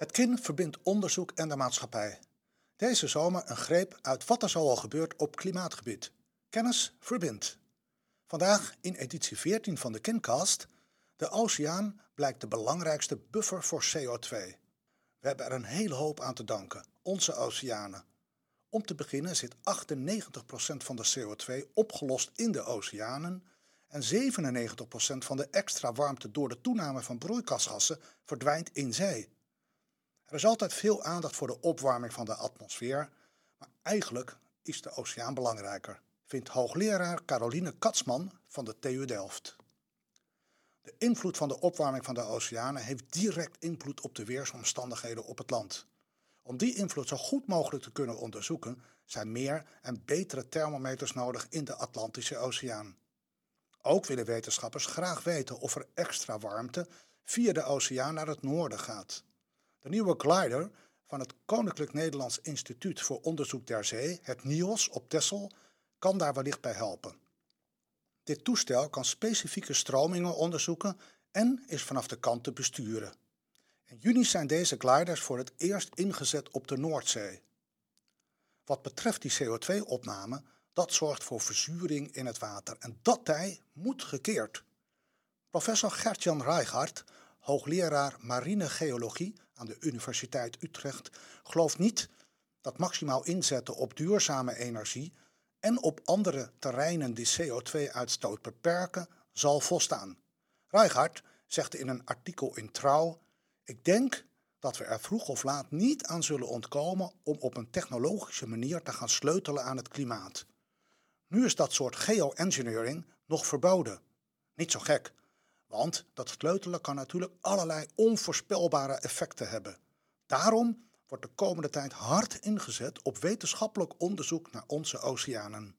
Het KIN verbindt onderzoek en de maatschappij. Deze zomer een greep uit wat er zo al gebeurt op klimaatgebied. Kennis verbindt. Vandaag in editie 14 van de KINcast. De oceaan blijkt de belangrijkste buffer voor CO2. We hebben er een hele hoop aan te danken, onze oceanen. Om te beginnen zit 98% van de CO2 opgelost in de oceanen en 97% van de extra warmte door de toename van broeikasgassen verdwijnt in zee. Er is altijd veel aandacht voor de opwarming van de atmosfeer, maar eigenlijk is de oceaan belangrijker, vindt hoogleraar Caroline Katsman van de TU Delft. De invloed van de opwarming van de oceanen heeft direct invloed op de weersomstandigheden op het land. Om die invloed zo goed mogelijk te kunnen onderzoeken, zijn meer en betere thermometers nodig in de Atlantische Oceaan. Ook willen wetenschappers graag weten of er extra warmte via de oceaan naar het noorden gaat. De nieuwe glider van het Koninklijk Nederlands Instituut voor Onderzoek der Zee, het NIOS op Texel, kan daar wellicht bij helpen. Dit toestel kan specifieke stromingen onderzoeken en is vanaf de kant te besturen. In juni zijn deze gliders voor het eerst ingezet op de Noordzee. Wat betreft die CO2-opname, dat zorgt voor verzuring in het water en dat tij moet gekeerd. Professor Gertjan Reichardt, hoogleraar marine geologie aan de Universiteit Utrecht, gelooft niet dat maximaal inzetten op duurzame energie en op andere terreinen die CO2-uitstoot beperken zal volstaan. Reichardt zegt in een artikel in Trouw: Ik denk dat we er vroeg of laat niet aan zullen ontkomen om op een technologische manier te gaan sleutelen aan het klimaat. Nu is dat soort geoengineering nog verboden. Niet zo gek, want dat sleutelen kan natuurlijk allerlei onvoorspelbare effecten hebben. Daarom wordt de komende tijd hard ingezet op wetenschappelijk onderzoek naar onze oceanen.